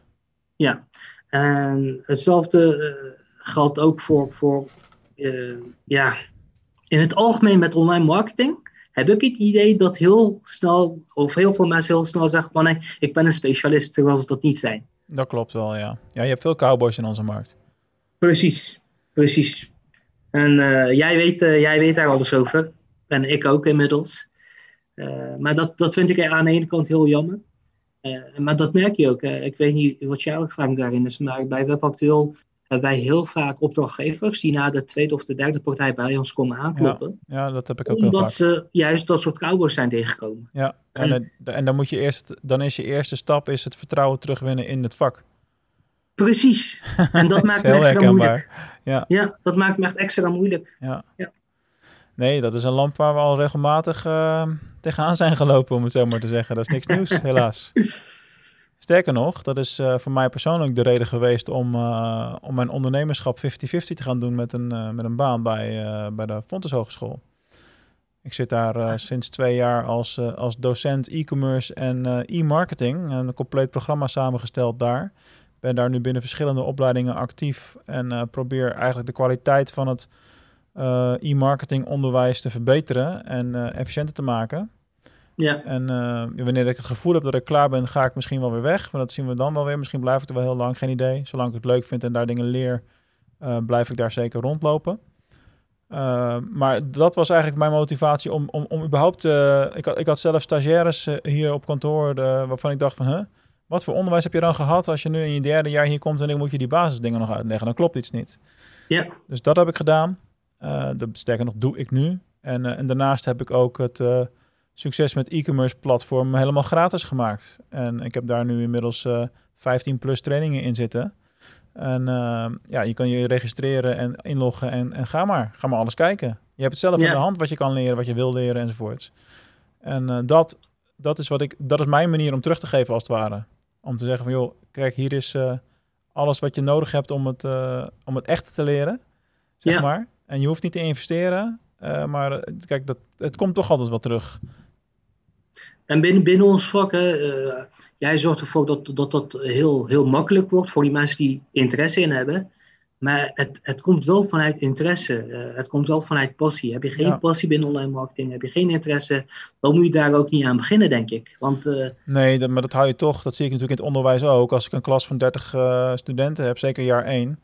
Ja, en hetzelfde geldt ook voor, voor ja, in het algemeen met online marketing heb ik het idee dat heel snel, of heel veel mensen heel snel zeggen van nee, ik ben een specialist, terwijl ze dat niet zijn. Dat klopt wel, ja. Ja, je hebt veel cowboys in onze markt. Precies, precies. En uh, jij, weet, uh, jij weet daar alles over. En ik ook inmiddels. Uh, maar dat, dat vind ik aan de ene kant heel jammer. Maar dat merk je ook. ik weet niet wat jouw ervaring daarin is, maar bij WebActueel hebben wij heel vaak opdrachtgevers die na de tweede of de derde partij bij ons komen aankloppen. Ja, ja dat heb ik ook heel vaak. Omdat ze juist dat soort cowboys zijn tegengekomen. Ja, en, en, en, dan moet je eerst, dan is je eerste stap is het vertrouwen terugwinnen in het vak. Precies. En dat maakt me extra moeilijk. Ja. ja, dat maakt me echt extra moeilijk. Ja. ja. Nee, dat is een lamp waar we al regelmatig uh, tegenaan zijn gelopen, om het zo maar te zeggen. Dat is niks nieuws, helaas. Sterker nog, dat is uh, voor mij persoonlijk de reden geweest om, uh, om mijn ondernemerschap 50-50 te gaan doen met een, met een baan bij, bij de Fontes Hogeschool. Ik zit daar sinds twee jaar als, als docent e-commerce en e-marketing. Een compleet programma samengesteld daar. Ben daar nu binnen verschillende opleidingen actief en probeer eigenlijk de kwaliteit van het e-marketing onderwijs te verbeteren en efficiënter te maken. Ja. En uh, wanneer ik het gevoel heb dat ik klaar ben, ga ik misschien wel weer weg. Maar dat zien we dan wel weer. Misschien blijf ik er wel heel lang, geen idee. Zolang ik het leuk vind en daar dingen leer, blijf ik daar zeker rondlopen. Maar dat was eigenlijk mijn motivatie om, om, om überhaupt... ik, had, ik had zelf stagiaires hier op kantoor waarvan ik dacht van... Huh, wat voor onderwijs heb je dan gehad als je nu in je derde jaar hier komt... en dan moet je die basisdingen nog uitleggen. Dan klopt iets niet. Ja. Dus dat heb ik gedaan. Dat, sterker nog, doe ik nu. En, en daarnaast heb ik ook het succes met e-commerce platform helemaal gratis gemaakt. En ik heb daar nu inmiddels uh, eh, 15 plus trainingen in zitten. En uh, ja, je kan je registreren en inloggen en, en ga maar. Ga maar alles kijken. Je hebt het zelf in de hand wat je kan leren, wat je wil leren enzovoorts. En uh, dat, dat, is wat ik, dat is mijn manier om terug te geven als het ware. Om te zeggen van joh, kijk, hier is alles wat je nodig hebt om het, om het echt te leren. Zeg ja. maar. En je hoeft niet te investeren. maar kijk, dat, het komt toch altijd wel terug. En binnen, binnen ons vak, hè, uh, jij zorgt ervoor dat dat, dat heel, heel makkelijk wordt voor die mensen die interesse in hebben. Maar het, het komt wel vanuit interesse. Uh, het komt wel vanuit passie. Heb je geen passie binnen online marketing, heb je geen interesse, dan moet je daar ook niet aan beginnen, denk ik. Want, uh, nee, dat, maar dat hou je toch. Dat zie ik natuurlijk in het onderwijs ook. Als ik een klas van 30 studenten heb, zeker jaar 1,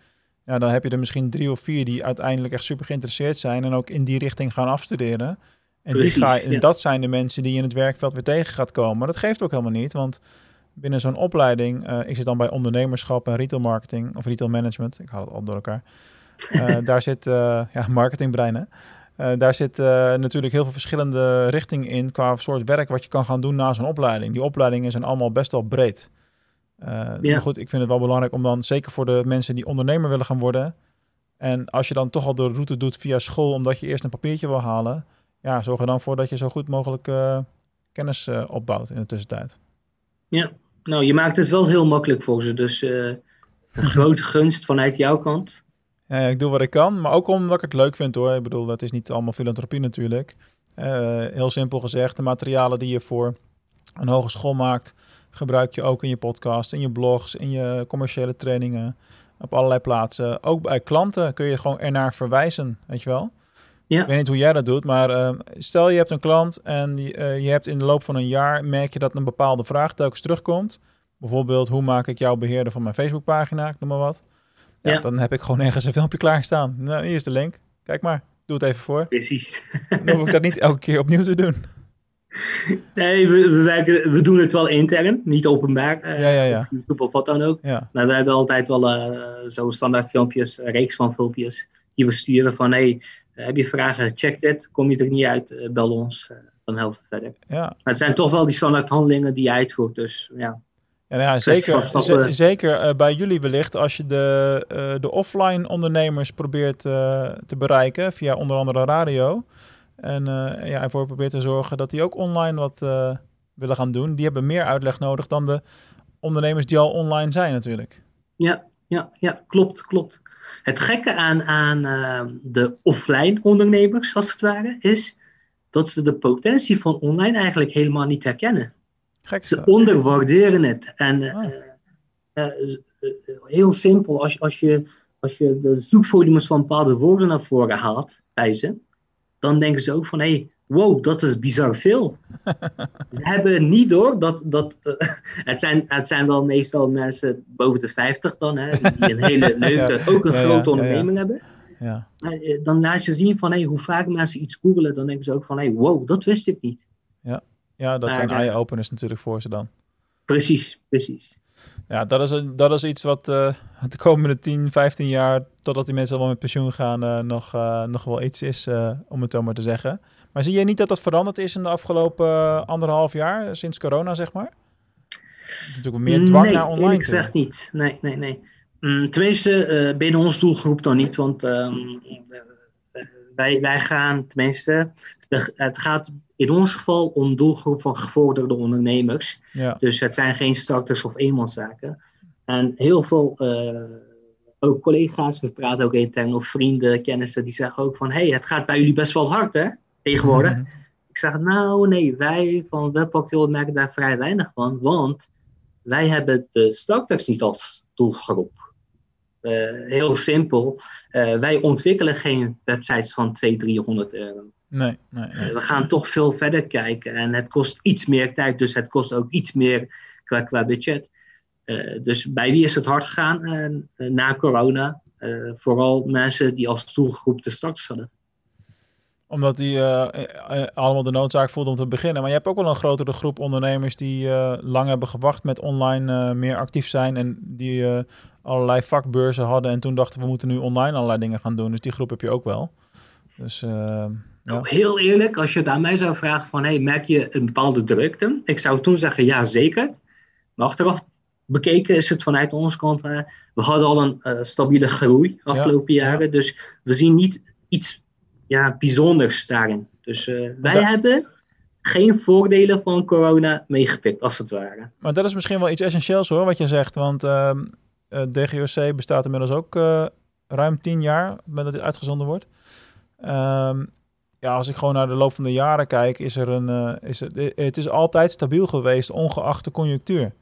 ja, dan heb je er misschien drie of vier die uiteindelijk echt super geïnteresseerd zijn en ook in die richting gaan afstuderen. En, die ga, en dat zijn de mensen die je in het werkveld weer tegen gaat komen. Maar dat geeft ook helemaal niet, want binnen zo'n opleiding, uh, ik zit dan bij ondernemerschap en retail marketing of retail management, ik haal het al door elkaar. Uh, daar zit, uh, ja, marketingbrein hè. daar zit natuurlijk heel veel verschillende richtingen in qua soort werk wat je kan gaan doen na zo'n opleiding. Die opleidingen zijn allemaal best wel breed. Ja. Maar goed, ik vind het wel belangrijk om dan, zeker voor de mensen die ondernemer willen gaan worden, en als je dan toch al de route doet via school, omdat je eerst een papiertje wil halen, ja, zorg er dan voor dat je zo goed mogelijk uh, kennis uh, opbouwt in de tussentijd. Ja, nou, je maakt het wel heel makkelijk voor ze. Dus uh, een grote gunst vanuit jouw kant. Ja, ik doe wat ik kan, maar ook omdat ik het leuk vind hoor. Ik bedoel, dat is niet allemaal filantropie natuurlijk. heel simpel gezegd, de materialen die je voor een hogeschool maakt, gebruik je ook in je podcast, in je blogs, in je commerciële trainingen, op allerlei plaatsen. Ook bij klanten kun je gewoon ernaar verwijzen, weet je wel. Ja. Ik weet niet hoe jij dat doet, maar uh, stel je hebt een klant en die, uh, je hebt in de loop van een jaar, merk je dat een bepaalde vraag telkens terugkomt. Bijvoorbeeld, hoe maak ik jouw beheerder van mijn Facebookpagina, ik noem maar wat. Ja, ja, Dan heb ik gewoon ergens een filmpje klaarstaan. Nou, hier is de link. Kijk maar, doe het even voor. Precies. Dan hoef ik dat niet elke keer opnieuw te doen. Nee, we, we, werken, we doen het wel intern, niet openbaar. Uh, ja, ja, ja. YouTube of wat dan ook. Maar we hebben altijd wel uh, zo'n standaard filmpjes, een reeks van filmpjes, die we sturen van hey, eh, heb je vragen, check dit. Kom je er niet uit, eh, bel ons. Eh, dan helpen we verder. Ja. Maar het zijn toch wel die standaard handelingen die je uitvoert. Dus ja. Ja, nou ja, zeker, zeker bij jullie wellicht als je de, de offline ondernemers probeert te bereiken via onder andere radio. En uh, ja, ervoor probeert te zorgen dat die ook online wat willen gaan doen. Die hebben meer uitleg nodig dan de ondernemers die al online zijn natuurlijk. Ja, ja, ja klopt, klopt. Het gekke aan, aan uh, de offline ondernemers, als het ware, is dat ze de potentie van online eigenlijk helemaal niet herkennen. Gek ze onderwaarderen het. En uh, uh, heel simpel, als, als, je, als je de zoekvolumes van bepaalde woorden naar voren haalt bij ze, dan denken ze ook van hé, hey, wow, dat is bizar veel. Ze hebben niet door dat, dat uh, het, zijn, het zijn wel meestal mensen boven de 50 dan, hè, die een hele leuke, ook een grote onderneming hebben. Ja. Uh, dan laat je zien van hey, hoe vaak mensen iets googelen, dan denken ze ook van hey, wow, dat wist ik niet. Ja, ja dat zijn eye-openers natuurlijk voor ze dan. Precies, precies. Ja, dat is, een, dat is iets wat uh, de komende 10, 15 jaar, totdat die mensen allemaal met pensioen gaan, uh, nog, uh, nog wel iets is, om het zo maar te zeggen. Maar zie je niet dat dat veranderd is in de afgelopen anderhalf jaar, sinds corona, zeg maar? Natuurlijk meer dwang nee, naar online. Nee, ik zeg niet. Nee, nee, nee. Mm, tenminste, binnen ons doelgroep dan niet, want um, wij, wij gaan, tenminste, het gaat in ons geval om doelgroep van gevorderde ondernemers. Ja. Dus het zijn geen starters of eenmanszaken. En heel veel uh, ook collega's, we praten ook intern, of vrienden, kennissen, die zeggen ook van, hé, hey, het gaat bij jullie best wel hard, hè, tegenwoordig. Mhm. Ik zeg, nou, nee, wij van Webactueel merken daar vrij weinig van, want wij hebben de starters niet als doelgroep. Uh, heel simpel. Uh, wij ontwikkelen geen websites van 200, 300 euro. Nee, nee, nee. Uh, we gaan toch veel verder kijken. En het kost iets meer tijd, dus het kost ook iets meer qua, qua budget. dus bij wie is het hard gegaan na corona? vooral mensen die als doelgroep de starters hadden omdat die allemaal de noodzaak voelden om te beginnen. Maar je hebt ook wel een grotere groep ondernemers die lang hebben gewacht met online meer actief zijn. En die allerlei vakbeurzen hadden. En toen dachten we moeten nu online allerlei dingen gaan doen. Dus die groep heb je ook wel. Dus. Nou, heel eerlijk, als je het aan mij zou vragen van hey, merk je een bepaalde drukte? Ik zou toen zeggen ja, zeker. Maar achteraf bekeken is het vanuit onze kant, we hadden al een stabiele groei afgelopen jaren. Dus we zien niet iets ja, bijzonders daarin. Dus uh, wij hebben geen voordelen van corona meegepikt, als het ware. Maar dat is misschien wel iets essentieels hoor, wat je zegt. Want uh, ehm, eh, DGOC bestaat inmiddels ook ruim tien jaar, met dat dit uitgezonden wordt. Um, ja, als ik gewoon naar de loop van de jaren kijk, is er een, is het, het is altijd stabiel geweest, ongeacht de conjunctuur.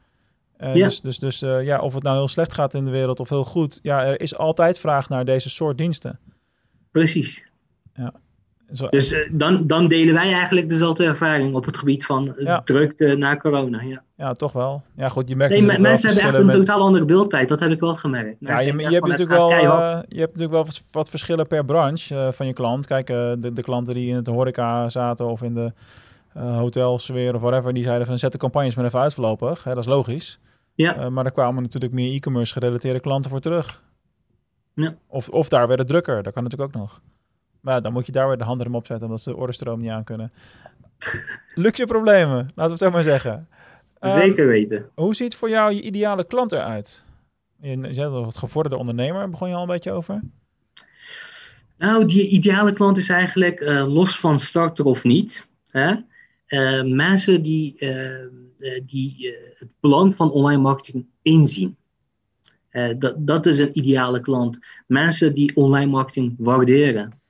Uh, ja. Dus, dus, dus ja, of het nou heel slecht gaat in de wereld of heel goed, ja, er is altijd vraag naar deze soort diensten. Precies. Ja. Zo, dus uh, dan, dan delen wij eigenlijk dezelfde ervaring op het gebied van ja. drukte na corona. Ja. ja, toch wel. Ja, goed, je merkt nee, mensen hebben echt een met... totaal andere beeldtijd. Dat heb ik wel gemerkt. ja, je, je, hebt natuurlijk wel, uh, je hebt natuurlijk wel wat verschillen per branche van je klant. Kijk, de, de klanten die in het horeca zaten of in de hotelsfeer of whatever, die zeiden van zet de campagnes maar even uit voorlopig. Hè, dat is logisch. Ja. maar er kwamen natuurlijk meer e-commerce gerelateerde klanten voor terug. Ja. Of, of daar werd het drukker, dat kan natuurlijk ook nog. Maar dan moet je daar weer de handen op zetten, omdat ze de orderstroom niet aan kunnen. Luxe problemen, laten we het zo maar zeggen. Zeker ehm, weten. hoe ziet voor jou je ideale klant eruit? Je zegt het gevorderde ondernemer, begon je al een beetje over? Nou, die ideale klant is eigenlijk uh, los van starter of niet. Hè? Uh, mensen die, uh, die het belang van online marketing inzien. dat, dat is een ideale klant. Mensen die online marketing waarderen.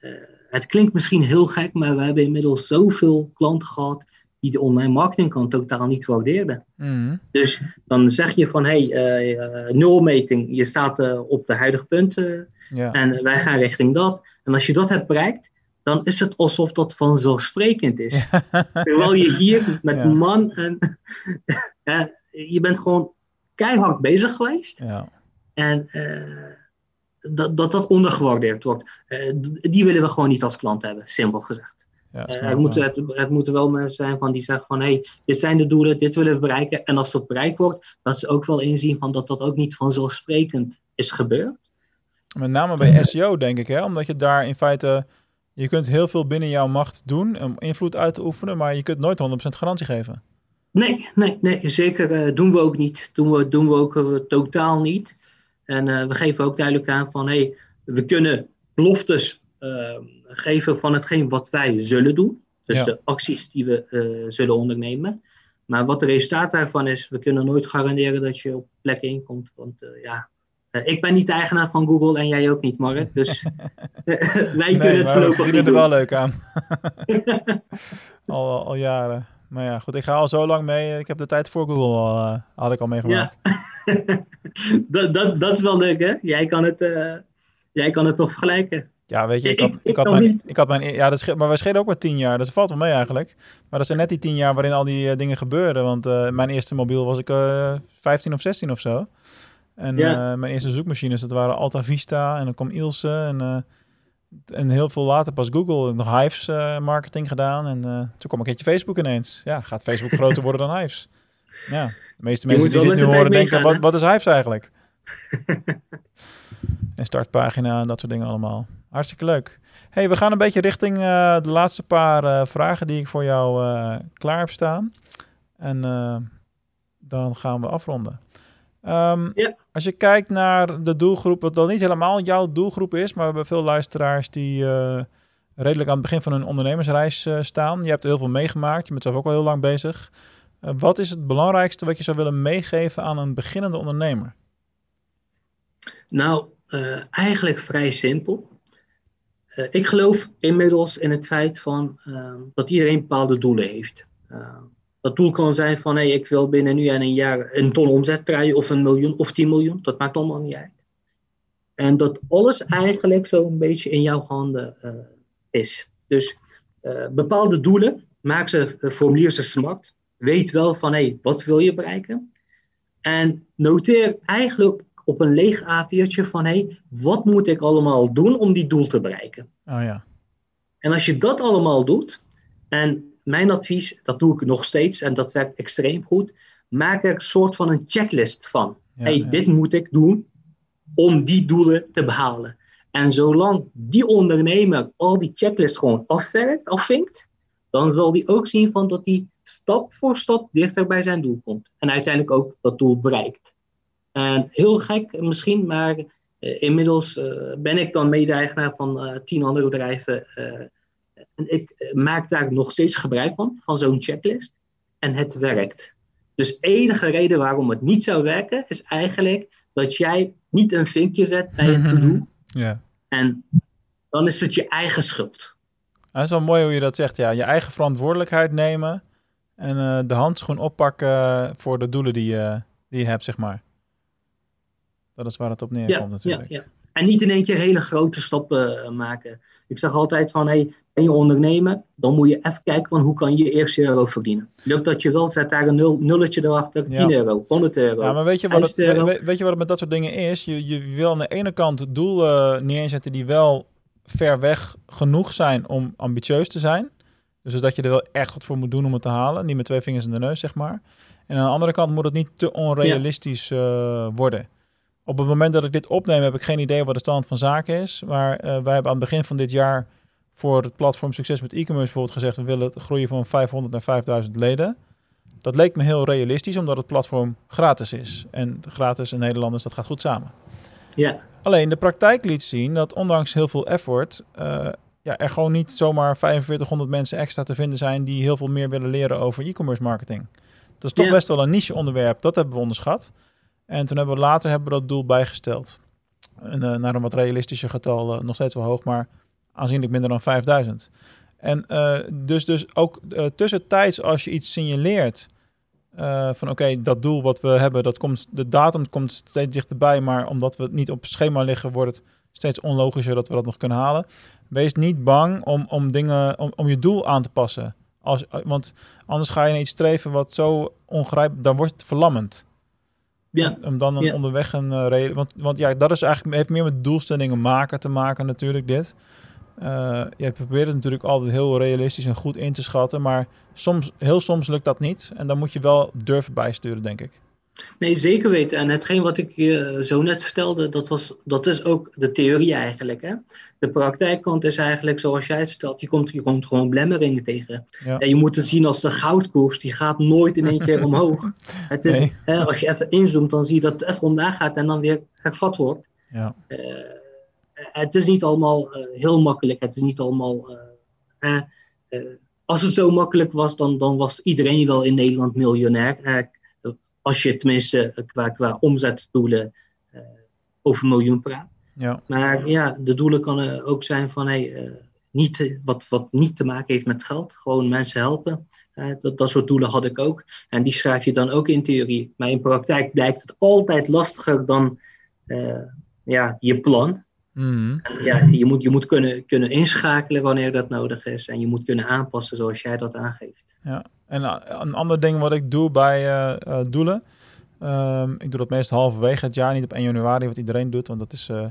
Eh, het klinkt misschien heel gek, maar we hebben inmiddels zoveel klanten gehad die de online marketingkant totaal niet waardeerden. Mm. Dus dan zeg je van, hé, hey, uh, nulmeting, je staat uh, op de huidige punten en wij gaan richting dat. En als je dat hebt bereikt, dan is het alsof dat vanzelfsprekend is. Terwijl je hier met man en je bent gewoon keihard bezig geweest. En dat, dat dat ondergewaardeerd wordt. Uh, die willen we gewoon niet als klant hebben, simpel gezegd. Ja, uh, het, moeten, het, het, moeten wel mensen zijn van die zeggen van hé, hey, dit zijn de doelen, dit willen we bereiken. En als dat bereikt wordt, dat ze ook wel inzien van dat dat ook niet vanzelfsprekend is gebeurd. Met name bij SEO denk ik, hè? omdat je daar in feite, je kunt heel veel binnen jouw macht doen om invloed uit te oefenen, maar je kunt nooit 100% garantie geven. Nee, nee, nee zeker uh, doen we ook niet. Doen we, doen we ook totaal niet. En uh, we geven ook duidelijk aan van hey, we kunnen beloftes uh, geven van hetgeen wat wij zullen doen. Dus ja. de acties die we uh, zullen ondernemen. Maar wat de resultaat daarvan is, we kunnen nooit garanderen dat je op plek 1 komt. Want ja, ik ben niet de eigenaar van Google en jij ook niet, Mark. Dus wij nee, kunnen het voorlopig niet doen. er wel leuk aan. al, al jaren. Maar ja, goed, ik ga al zo lang mee. Ik heb de tijd voor Google al, uh, had ik al meegemaakt. Ja. dat, dat, dat is wel leuk, hè? Jij kan het, uh, jij kan het toch vergelijken. Ja, weet je, ik had, ik, ik had, mijn, ik had mijn... Ja, dat maar we schelen ook maar tien jaar. Dat valt wel mee eigenlijk. Maar dat zijn net die tien jaar waarin al die uh, dingen gebeurden. Want mijn eerste mobiel was ik 15 of 16 of zo. En ja. mijn eerste zoekmachines, dat waren Alta Vista. En dan kwam Ilse en... En heel veel later pas Google, nog Hives uh, marketing gedaan. En uh, toen kwam een keertje Facebook ineens. Ja, gaat Facebook groter worden dan Hives? Ja. De meeste mensen die dit nu horen denken, wat, wat is Hives eigenlijk? en startpagina en dat soort dingen allemaal. Hartstikke leuk. hey, we gaan een beetje richting uh, de laatste paar vragen die ik voor jou klaar heb staan. En dan gaan we afronden. Um, ja. Als je kijkt naar de doelgroep, wat dan niet helemaal jouw doelgroep is, maar we hebben veel luisteraars die redelijk aan het begin van hun ondernemersreis staan. Je hebt heel veel meegemaakt, je bent zelf ook al heel lang bezig. wat is het belangrijkste wat je zou willen meegeven aan een beginnende ondernemer? Nou, eigenlijk vrij simpel. Ik geloof inmiddels in het feit van, uh, dat iedereen bepaalde doelen heeft. Dat doel kan zijn van hey, ik wil binnen nu en een jaar een ton omzet draaien of een miljoen of 10 miljoen. Dat maakt allemaal niet uit. En dat alles eigenlijk zo'n beetje in jouw handen is. Dus bepaalde doelen, maak ze formulier ze smart. Weet wel van hey, wat wil je bereiken. En noteer eigenlijk op een leeg A4'tje van hé, hey, wat moet ik allemaal doen om die doel te bereiken? Oh ja. En als je dat allemaal doet, en mijn advies, dat doe ik nog steeds en dat werkt extreem goed, maak er een soort van een checklist van. Ja, hey, dit moet ik doen om die doelen te behalen. En zolang die ondernemer al die checklist gewoon afwerkt, afvinkt, dan zal die ook zien van dat hij stap voor stap dichter bij zijn doel komt. En uiteindelijk ook dat doel bereikt. En heel gek misschien, maar uh, inmiddels uh, ben ik dan mede-eigenaar van uh, tien andere bedrijven. En ik maak daar nog steeds gebruik van, van zo'n checklist. En het werkt. Dus enige reden waarom het niet zou werken, is eigenlijk dat jij niet een vinkje zet bij het to-do. Ja. En dan is het je eigen schuld. Dat is wel mooi hoe je dat zegt, ja. Je eigen verantwoordelijkheid nemen en de handschoen oppakken voor de doelen die, die je hebt, zeg maar. Dat is waar het op neerkomt natuurlijk. Ja, ja. En niet in één keer hele grote stappen eh, maken. Ik zeg altijd van, hey, ben je ondernemer? Dan moet je even kijken van hoe kan je je eerste euro verdienen. Lukt dat je wel, zet daar een nul, nulletje erachter, 10 euro, 100 euro. Ja, maar weet je, wat het, weet, je wat het met dat soort dingen is? Je, je wil aan de ene kant doelen neerzetten die wel ver weg genoeg zijn om ambitieus te zijn. Dus dat je er wel echt wat voor moet doen om het te halen. Niet met twee vingers in de neus, zeg maar. En aan de andere kant moet het niet te onrealistisch uh, worden. Op het moment dat ik dit opneem, heb ik geen idee wat de stand van zaken is. Maar uh, wij hebben aan het begin van dit jaar voor het platform Succes met e-commerce bijvoorbeeld gezegd... we willen het groeien van 500 naar 5000 leden. Dat leek me heel realistisch, omdat het platform gratis is. En gratis in Nederlanders, dat gaat goed samen. Ja. Alleen de praktijk liet zien dat ondanks heel veel effort... Uh, ja, er gewoon niet zomaar 4500 mensen extra te vinden zijn... die heel veel meer willen leren over e-commerce marketing. Dat is toch best wel een niche onderwerp, dat hebben we onderschat... En toen hebben we later hebben we dat doel bijgesteld. En, uh, naar een wat realistischer getal, uh, nog steeds wel hoog, maar aanzienlijk minder dan 5000. En uh, dus, dus ook tussentijds als je iets signaleert van oké, dat doel wat we hebben, dat komt, de datum komt steeds dichterbij, maar omdat we het niet op schema liggen, wordt het steeds onlogischer dat we dat nog kunnen halen. Wees niet bang om, om dingen, om, om je doel aan te passen. Als, want anders ga je naar iets streven wat zo ongrijpbaar, dan wordt het verlammend. Ja. Om dan een onderweg een reden. Want, want ja, dat is eigenlijk heeft meer met doelstellingen maken te maken, natuurlijk, dit. Uh, je probeert het natuurlijk altijd heel realistisch en goed in te schatten. Maar soms, heel soms lukt dat niet. En dan moet je wel durven bijsturen, denk ik. Nee, zeker weten. En hetgeen wat ik je zo net vertelde, dat, was, dat is ook de theorie eigenlijk. Hè? De praktijkkant is eigenlijk zoals jij het vertelt, je komt, je komt gewoon blemmeringen tegen. En je moet het zien als de goudkoers, die gaat nooit in één keer omhoog. Het is, hè, als je even inzoomt, dan zie je dat het even omlaag gaat en dan weer hervat wordt. Ja. Uh, het is niet allemaal uh, heel makkelijk. Het is niet allemaal... Uh, als het zo makkelijk was, dan, dan was iedereen wel in Nederland miljonair als je tenminste qua, qua omzetdoelen over miljoen praat. Ja. Maar ja, de doelen kunnen ook zijn van hey, niet, wat, wat niet te maken heeft met geld. Gewoon mensen helpen. Uh, dat, dat soort doelen had ik ook. En die schrijf je dan ook in theorie. Maar in praktijk blijkt het altijd lastiger dan ja, je plan. Mm. ja, je moet, je moet kunnen, kunnen inschakelen wanneer dat nodig is. En je moet kunnen aanpassen zoals jij dat aangeeft. Ja, en eh, een ander ding wat ik doe bij uh, doelen. Um, ik doe dat meestal halverwege het jaar, niet op 1 januari, wat iedereen doet, want dat is uh,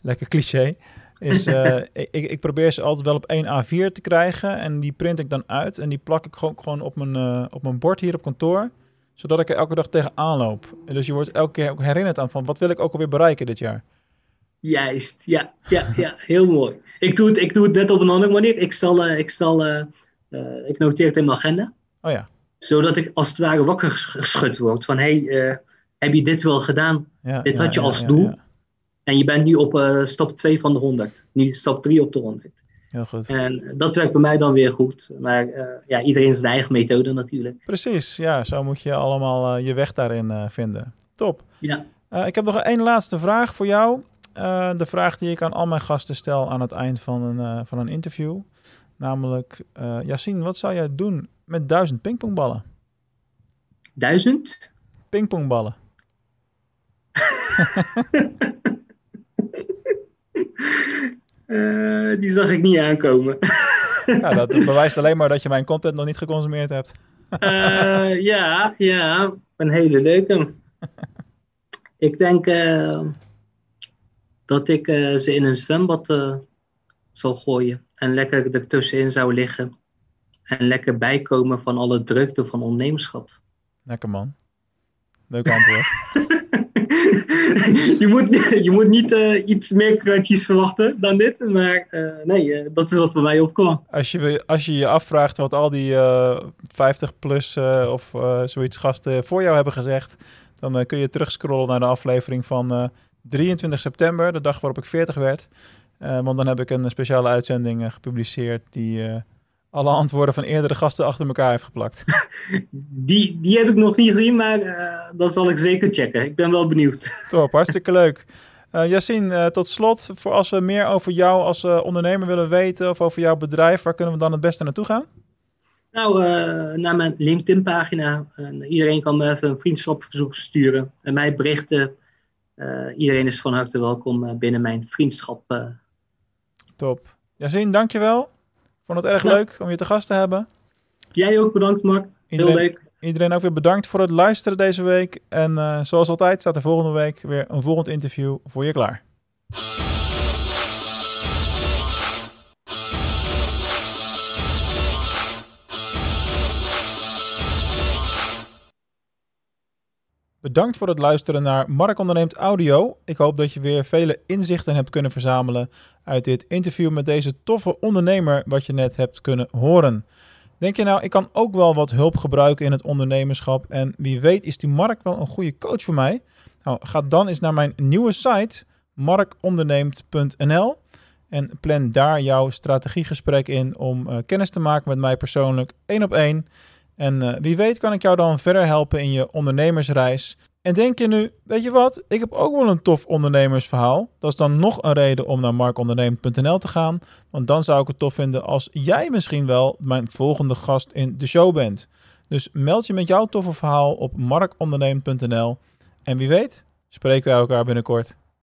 lekker cliché. Is, ik, ik, probeer ze altijd wel op 1 A4 te krijgen en die print ik dan uit en die plak ik gewoon, gewoon op, mijn, op mijn bord hier op kantoor zodat ik er elke dag tegenaan loop. En dus je wordt elke keer ook herinnerd aan van wat wil ik ook alweer bereiken dit jaar. Juist, ja, ja, ja, heel mooi. Ik doe het, ik doe het net op een andere manier. Ik, stel, uh, ik, stel, uh, uh, ik noteer het in mijn agenda. Oh ja. Zodat ik als het ware wakker geschud word. Van, hé, hey, heb je dit wel gedaan? Ja, dit ja, had je ja, als doel. En je bent nu op stap 2 van de 100. Nu stap 3 op de 100. Heel goed. En dat werkt bij mij dan weer goed. Maar ja, iedereen zijn eigen methode natuurlijk. Precies, ja, zo moet je allemaal je weg daarin vinden. Top. Ja. ik heb nog één laatste vraag voor jou. Uh, de vraag die ik aan al mijn gasten stel aan het eind van een, uh, van een interview. Namelijk, uh, Yassine, wat zou jij doen met duizend pingpongballen? Duizend? Pingpongballen. die zag ik niet aankomen. ja, dat bewijst alleen maar dat je mijn content nog niet geconsumeerd hebt. ja, ja, een hele leuke. ik denk dat ik uh, ze in een zwembad uh, zal gooien. En lekker ertussenin zou liggen. En lekker bijkomen van alle drukte van ondernemerschap. Lekker man. Leuk antwoord. je, moet, je moet niet uh, iets meer creatiefs verwachten dan dit. Maar nee, dat is wat bij mij opkwam. Als je als je, je afvraagt wat al die 50 plus of zoiets gasten voor jou hebben gezegd. Dan kun je terugscrollen naar de aflevering van 23 september, de dag waarop ik 40 werd. Uh, want dan heb ik een speciale uitzending uh, gepubliceerd die uh, alle antwoorden van eerdere gasten achter elkaar heeft geplakt. Die, die heb ik nog niet gezien, maar dat zal ik zeker checken. Ik ben wel benieuwd. Top, hartstikke leuk. Yassine, tot slot, voor als we meer over jou als ondernemer willen weten of over jouw bedrijf, waar kunnen we dan het beste naartoe gaan? Nou, naar mijn LinkedIn-pagina. iedereen kan me even een vriendschapverzoek sturen en mij berichten. Uh, iedereen is van harte welkom uh, binnen mijn vriendschap. Uh. Top. Yassine, dankjewel. Vond het erg Ja. leuk om je te gast te hebben. Jij ook bedankt, Mark. Iedereen- Heel leuk. Iedereen ook weer bedankt voor het luisteren deze week. En eh, zoals altijd staat er volgende week weer een volgend interview voor je klaar. Bedankt voor het luisteren naar Mark Onderneemt Audio. Ik hoop dat je weer vele inzichten hebt kunnen verzamelen uit dit interview met deze toffe ondernemer wat je net hebt kunnen horen. Denk je nou, ik kan ook wel wat hulp gebruiken in het ondernemerschap en wie weet is die Mark wel een goede coach voor mij? Nou, ga dan eens naar mijn nieuwe site markonderneemt.nl en plan daar jouw strategiegesprek in om eh, kennis te maken met mij persoonlijk één op één. En eh, wie weet kan ik jou dan verder helpen in je ondernemersreis. En denk je nu, weet je wat, ik heb ook wel een tof ondernemersverhaal. Dat is dan nog een reden om naar markondernemen.nl te gaan. Want dan zou ik het tof vinden als jij misschien wel mijn volgende gast in de show bent. Dus meld je met jouw toffe verhaal op markondernemen.nl. En wie weet, spreken wij elkaar binnenkort.